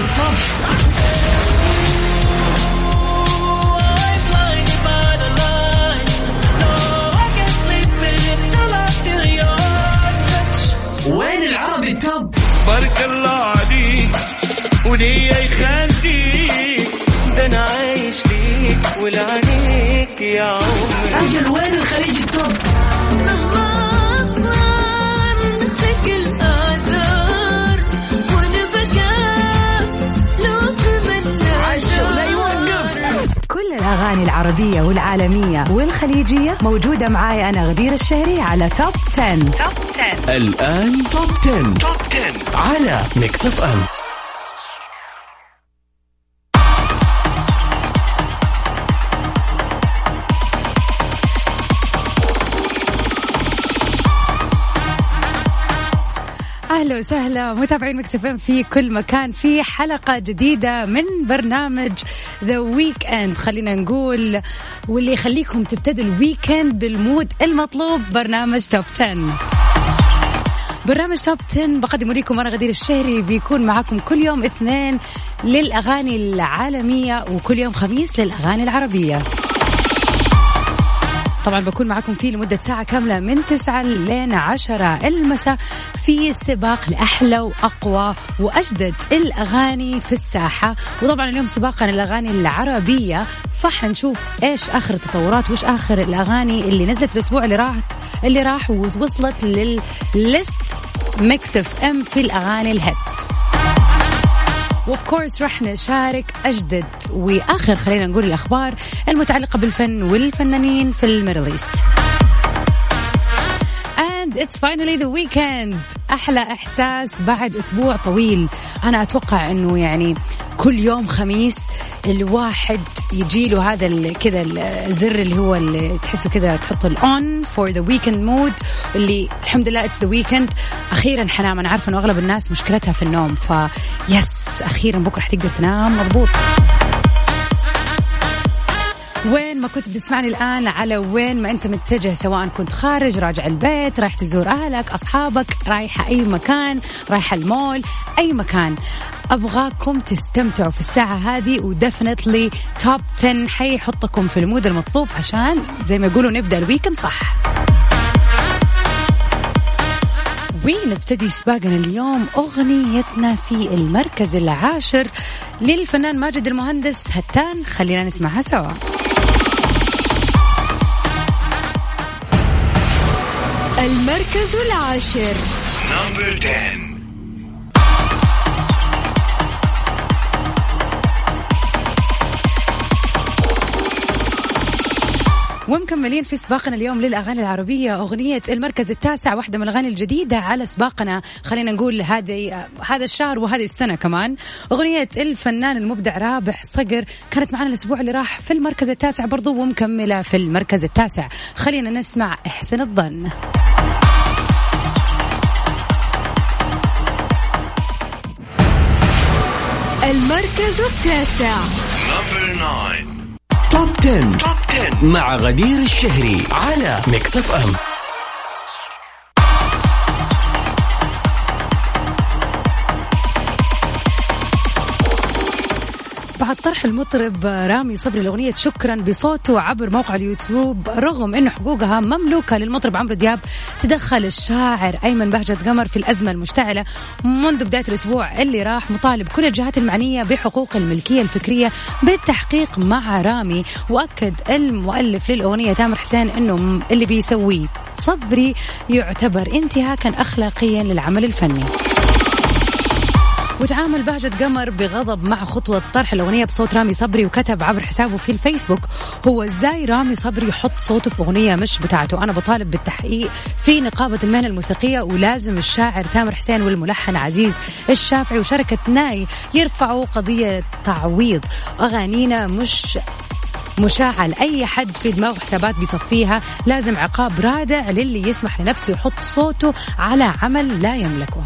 التوب وين العربي التوب؟ بارك الله عليك وليا يخليك ده أنا عايش ليك ولعنيك يا عمري. أجل وين الخليج التوب؟ الأغاني العربية والعالمية والخليجية موجودة معاي أنا غدير الشهري على Top 10. Top 10 الآن Top 10. Top 10 على Mix FM أهلا وسهلا متابعين Mix FM في كل مكان. في حلقة جديدة من برنامج the weekend خلينا نقول واللي يخليكم تبتدوا ال weekend بال mood المطلوب برنامج Top 10 برنامج Top 10 بقدمه لكم أنا غدير الشهري. بيكون معاكم كل يوم اثنين للأغاني العالمية وكل يوم خميس للأغاني العربية. طبعا بكون معكم فيه لمدة ساعة كاملة من 9 لين 10 المساء في سباق لأحلى وأقوى وأجدد الأغاني في الساحة. وطبعا اليوم سباقنا الأغاني العربية. فحنشوف إيش آخر التطورات وإيش آخر الأغاني اللي نزلت الأسبوع اللي راحت اللي راح ووصلت للل list Mix FM في الأغاني ال hits. و of course راح نشارك أجدد. وآخر خلينا نقول الأخبار المتعلقة بالفن والفنانين في ال Middle East. And it's finally the weekend. أحلى إحساس بعد أسبوع طويل. أنا أتوقع أنه يعني كل يوم خميس الواحد يجي له هذا كذا الزر اللي هو اللي تحسه كذا تحطه ال on for the weekend mood اللي الحمد لله it's the weekend أخيرا حنام أنا عارفة أنه أغلب الناس مشكلتها في النوم. ف yes أخيرا بكرة حتقدر تنام. مضبوط. وين ما كنت بتسمعني الآن على وين ما أنت متجه سواء كنت خارج راجع البيت رايح تزور أهلك أصحابك رايحة أي مكان رايحة المول أي مكان. أبغاكم تستمتعوا في الساعة هذه و definitely Top 10 حيحطكم في ال mood المطلوب عشان زي ما يقولوا نبدأ ال weekend صح. ونبتدي سباقنا اليوم أغنيتنا في المركز العاشر للفنان ماجد المهندس هتان. خلينا نسمعها سوا. المركز العاشر. نمبر 10 ومكملين في سباقنا اليوم للأغاني العربية. أغنية المركز التاسع واحدة من الأغاني الجديدة على سباقنا. خلينا نقول هذه هذا الشهر وهذه السنة كمان. أغنية الفنان المبدع رابح صقر كانت معنا الأسبوع اللي راح في المركز التاسع برضو ومكملة في المركز التاسع. خلينا نسمع إحسن الظن. المركز التاسع. number 9 Top 10. Top 10 مع غدير الشهري على Mix FM بعد طرح المطرب رامي صبري لأغنية شكرا بصوته عبر موقع اليوتيوب رغم أنه حقوقها مملوكة للمطرب عمرو دياب تدخل الشاعر أيمن بهجت قمر في الأزمة المشتعلة. منذ بداية الأسبوع اللي راح مطالب كل الجهات المعنية بحقوق الملكية الفكرية بالتحقيق مع رامي. وأكد المؤلف للأغنية تامر حسين أنه اللي بيسويه. صبري يعتبر انتهاكا أخلاقيا للعمل الفني. وتعامل بهجة قمر بغضب مع خطوة طرح الأغنية بصوت رامي صبري وكتب عبر حسابه في الفيسبوك هو إزاي رامي صبري يحط صوته في أغنية مش بتاعته؟ أنا بطالب بالتحقيق في نقابة المهنة الموسيقية ولازم الشاعر تامر حسين والملحن عزيز الشافعي وشركة ناي يرفعوا قضية تعويض أغانينا مش مشاعة لأي حد في دماغه حسابات بيصفيها لازم عقاب رادع للي يسمح لنفسه يحط صوته على عمل لا يملكه.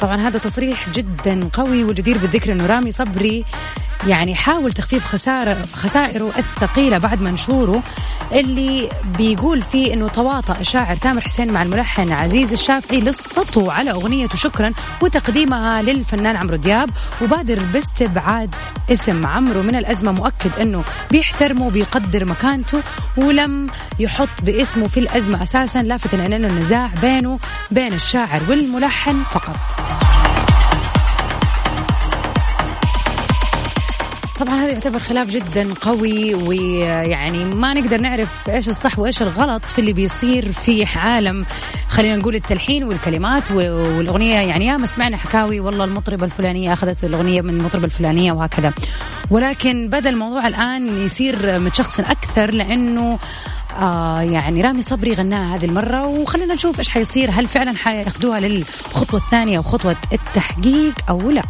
طبعا هذا تصريح جدا قوي والجدير بالذكر إنه رامي صبري يعني حاول تخفيف خسارة خسائره الثقيلة بعد منشوره اللي بيقول فيه إنه تواطأ الشاعر تامر حسين مع الملحن عزيز الشافعي للسطو على أغنيته شكرا وتقديمها للفنان عمرو دياب. وبادر باستبعاد اسم عمرو من الأزمة مؤكد إنه بيحترمه وبيقدر مكانته ولم يحط باسمه في الأزمة أساسا لافتا ان النزاع بينه بين الشاعر والملحن فقط. طبعا هذا يعتبر خلاف جدا قوي ويعني ما نقدر نعرف إيش الصح وإيش الغلط في اللي بيصير في عالم خلينا نقول التلحين والكلمات والأغنية. يعني ياما سمعنا حكاوي والله المطربة الفلانية أخذت الأغنية من المطربة الفلانية وهكذا. ولكن بدا الموضوع الآن يصير متشخصن أكثر لأنه آه يعني رامي صبري غناها هذه المرة. وخلينا نشوف إيش حيصير هل فعلا حياخذوها للخطوة الثانية وخطوة التحقيق أو لا.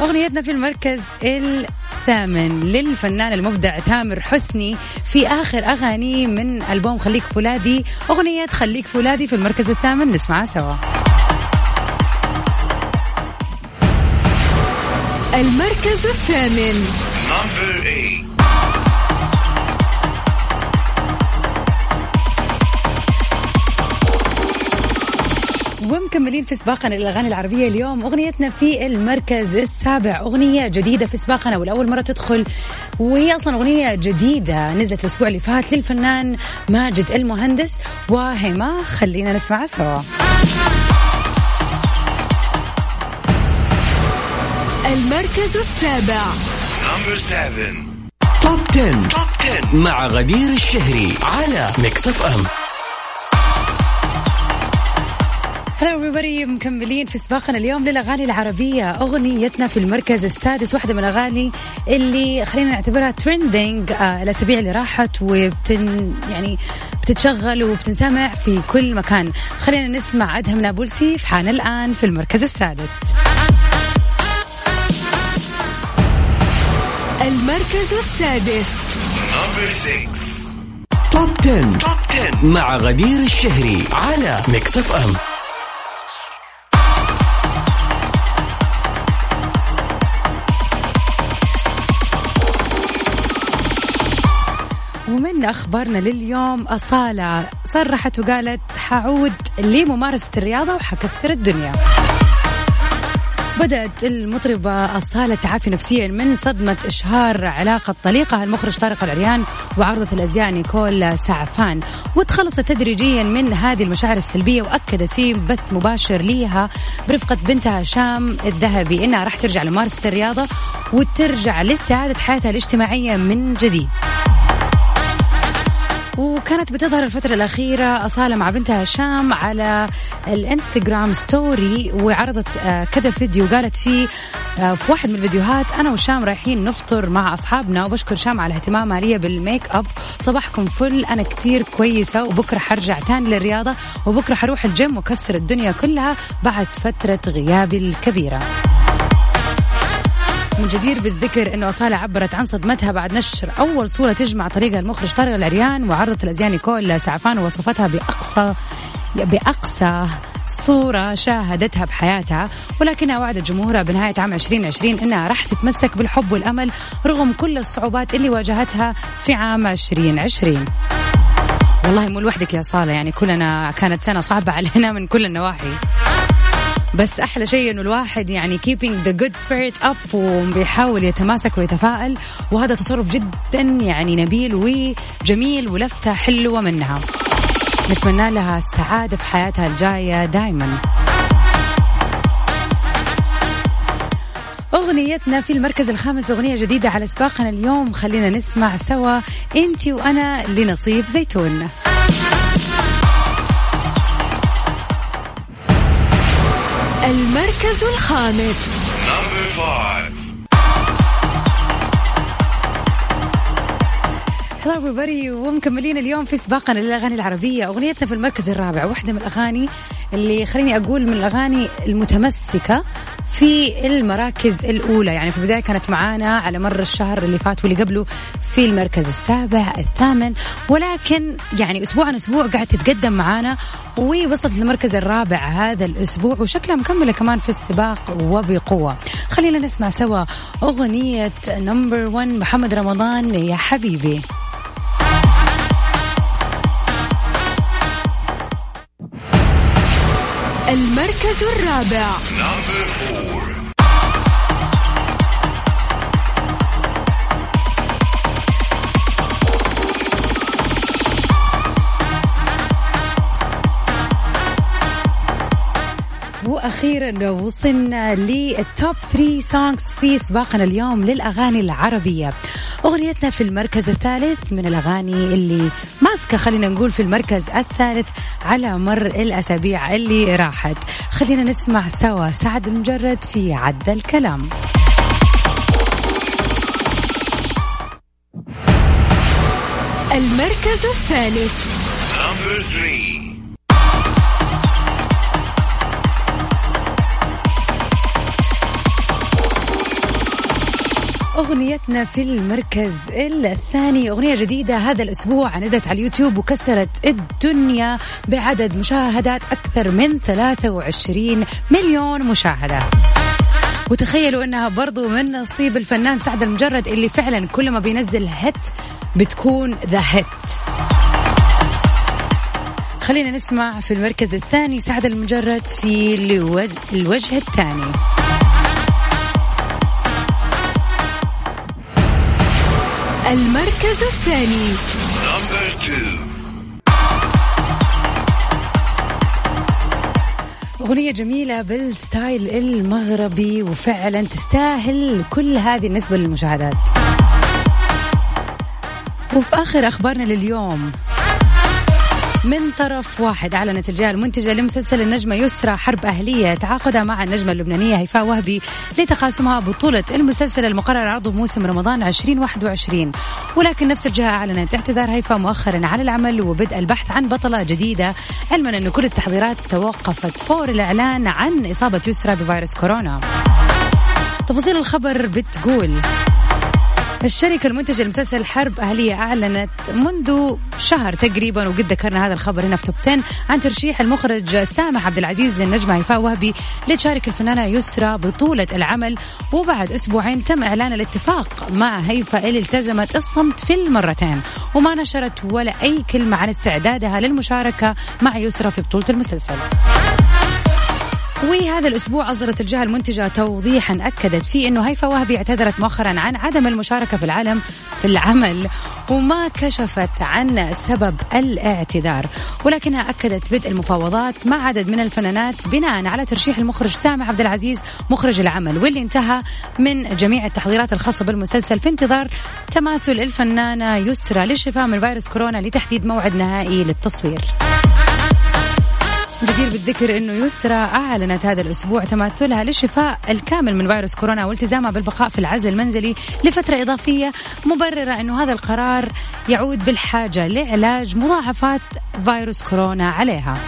أغنيتنا في المركز الثامن للفنان المبدع تامر حسني في آخر أغاني من ألبوم خليك فولادي. أغنية خليك فولادي في المركز الثامن. نسمعها سوا. المركز الثامن. ومكملين في سباقنا للأغاني العربية اليوم. أغنيتنا في المركز السابع. أغنية جديدة في سباقنا والاول مرة تدخل. وهي أصلا أغنية جديدة نزلت الأسبوع اللي فات للفنان ماجد المهندس. وهما خلينا نسمعها سوا. المركز السابع. Number seven. Top 10. Top 10 مع غدير الشهري على Mix FM هلا everybody مكملين في سباقنا اليوم للأغاني العربية. أغنيتنا في المركز السادس واحدة من الأغاني اللي خلينا نعتبرها trending آه الأسابيع اللي راحت وبتن يعني بتتشغل وبتنسمع في كل مكان. خلينا نسمع أدهم نابلسي في حان الآن في المركز السادس. المركز السادس. top 10. top 10 مع غدير الشهري على Mix FM ومن أخبارنا لليوم؟ أصالة صرحت وقالت حعود لممارسة الرياضة وحكسر الدنيا. بدأت المطربة أصالة تعافي نفسيا من صدمة إشهار علاقة طليقها المخرج طارق العريان وعارضة الأزياء نيكول سعفان. وتخلصت تدريجيا من هذه المشاعر السلبية وأكدت في بث مباشر ليها برفقة بنتها شام الذهبي إنها راح ترجع لممارسة الرياضة وترجع لاستعادة حياتها الاجتماعية من جديد. وكانت بتظهر الفترة الأخيرة أصالة مع بنتها هشام على ال Instagram story وعرضت آه، كذا فيديو قالت فيه آه، في واحد من الفيديوهات أنا وشام رايحين نفطر مع أصحابنا وبشكر شام على اهتمامها لي بالميك أب. صباحكم فل أنا كتير كويسة وبكرة حرجع تاني للرياضة وبكرة حروح الجيم وكسر الدنيا كلها بعد فترة غيابي الكبيرة. من جدير بالذكر إنه أصالة عبرت عن صدمتها بعد نشر أول صورة تجمع طليقها المخرج طارق العريان وعارضة الازياء نيكول سعفان ووصفتها باقصى بأقصى صورة شاهدتها بحياتها. ولكنها وعدت جمهورها بنهاية عام 2020 إنها راح تتمسك بالحب والأمل رغم كل الصعوبات اللي واجهتها في عام 2020 والله مو لوحدك يا صالة يعني كلنا كانت سنة صعبة علينا من كل النواحي. بس أحلى شيء إنه الواحد يعني keeping the good spirit up وبيحاول يتماسك ويتفائل. وهذا تصرف جدا يعني نبيل وجميل ولفتة حلوة منها. نتمنى لها السعادة في حياتها الجاية دائما أغنيتنا في المركز الخامس أغنية جديدة على سباقنا اليوم. خلينا نسمع سوا. أنتي وأنا لنصيف زيتون. المركز الخامس. هلا everybody. ومكملين اليوم في سباقنا للأغاني العربية. أغنيتنا في المركز الرابع واحدة من الأغاني اللي خليني أقول من الأغاني المتمسكة. في المراكز الأولى. يعني في البداية كانت معانا على مر الشهر اللي فات واللي قبله في المركز السابع الثامن. ولكن يعني أسبوع عن أسبوع قاعد تتقدم معانا ووصلت للمركز الرابع هذا الأسبوع وشكلها مكملة كمان في السباق وبقوة. خلينا نسمع سوا أغنية نمبر 1 محمد رمضان يا حبيبي. المركز الرابع. وأخيرا وصلنا للتوب 3 سونغز في سباقنا اليوم للأغاني العربية. أغنيتنا في المركز الثالث من الأغاني اللي ماسكة خلينا نقول في المركز الثالث على مر الأسابيع اللي راحت. خلينا نسمع سوا سعد المجرد في عد الكلام. المركز الثالث. Number three. أغنيتنا في المركز الثاني. أغنية جديدة هذا الأسبوع نزلت على اليوتيوب وكسرت الدنيا بعدد مشاهدات أكثر من 23 مليون مشاهدة. وتخيلوا إنها برضو من نصيب الفنان سعد المجرد اللي فعلا كل ما بينزل هيت بتكون the hit خلينا نسمع في المركز الثاني سعد لمجرد في الوجه, الثاني. المركز الثاني. أغنية جميلة بال style المغربي وفعلا تستاهل كل هذه النسبة للمشاهدات وفي آخر أخبارنا لليوم من طرف واحد. أعلنت الجهة المنتجة لمسلسل النجمة يسرى حرب أهلية. تعاقدها مع النجمة اللبنانية هيفاء وهبي لتقاسمها بطولة المسلسل المقرر عرضه موسم رمضان 2021 ولكن نفس الجهة أعلنت اعتذار هيفاء مؤخرا عن العمل وبدء البحث عن بطلة جديدة علما أن كل التحضيرات توقفت فور الإعلان عن إصابة يسرى بفيروس كورونا. تفاصيل الخبر بتقول الشركة المنتجة لمسلسل حرب أهلية أعلنت منذ شهر تقريبا وقد ذكرنا هذا الخبر هنا في توب 10 عن ترشيح المخرج سامح عبد العزيز للنجمة هيفاء وهبي لتشارك الفنانة يسرى بطولة العمل. وبعد أسبوعين تم إعلان الاتفاق مع هيفاء اللي التزمت الصمت في المرتين. وما نشرت ولا أي كلمة عن استعدادها للمشاركة مع يسرى في بطولة المسلسل. وهذا الأسبوع اصدرت الجهة المنتجة توضيحا أكدت فيه إنه هيفاء وهبي اعتذرت مؤخرا عن عدم المشاركة في العالم في العمل وما كشفت عن سبب الاعتذار ولكنها أكدت بدء المفاوضات مع عدد من الفنانات بناء على ترشيح المخرج سامح عبد العزيز مخرج العمل واللي انتهى من جميع التحضيرات الخاصة بالمسلسل في انتظار تماثل الفنانة يسرى للشفاء من فيروس كورونا لتحديد موعد نهائي للتصوير. جدير بالذكر إنه يسرى أعلنت هذا الأسبوع تماثلها للشفاء الكامل من فيروس كورونا والتزامها بالبقاء في العزل المنزلي لفترة إضافية مبررة إنه هذا القرار يعود بالحاجة لعلاج مضاعفات فيروس كورونا عليها.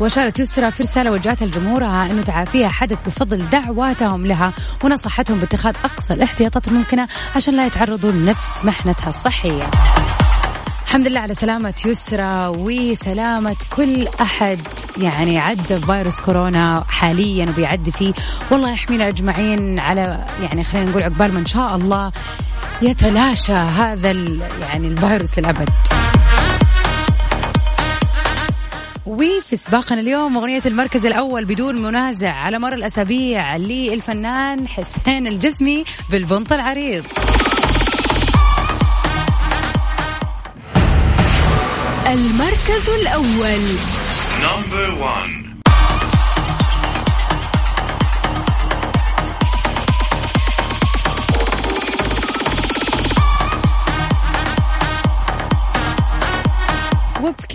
وأشارت يسرى في رسالة وجهتها لجمهورها أنه تعافيها حدث بفضل دعواتهم لها ونصحتهم باتخاذ أقصى الاحتياطات الممكنة عشان لا يتعرضوا لنفس محنتها الصحية. الحمد لله على سلامة يسرى وسلامة كل أحد. يعني عدى فيروس كورونا حاليا وبيعدي فيه. والله يحمينا أجمعين على يعني خلينا نقول عقبال ما إن شاء الله يتلاشى هذا يعني الفيروس للأبد. وفي سباقنا اليوم أغنية المركز الأول بدون منازع على مر الأسابيع للفنان حسين الجسمي بالبنط العريض. المركز الأول Number one.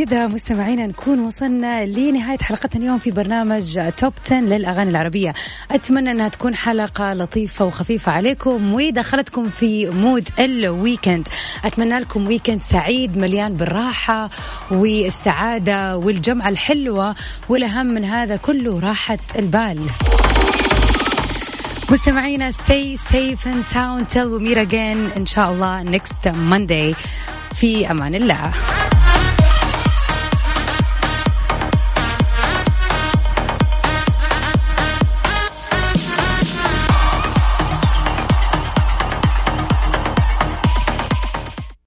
وبكذا مستمعينا نكون وصلنا لنهاية حلقتنا اليوم في برنامج توب 10 للأغاني العربية. أتمنى أنها تكون حلقة لطيفة وخفيفة عليكم ودخلتكم في mood ال weekend أتمنى لكم weekend سعيد مليان بالراحة والسعادة والجمعة الحلوة والأهم من هذا كله راحة البال. مستمعينا stay safe and sound. Till we meet again. إن شاء الله next Monday. في أمان الله.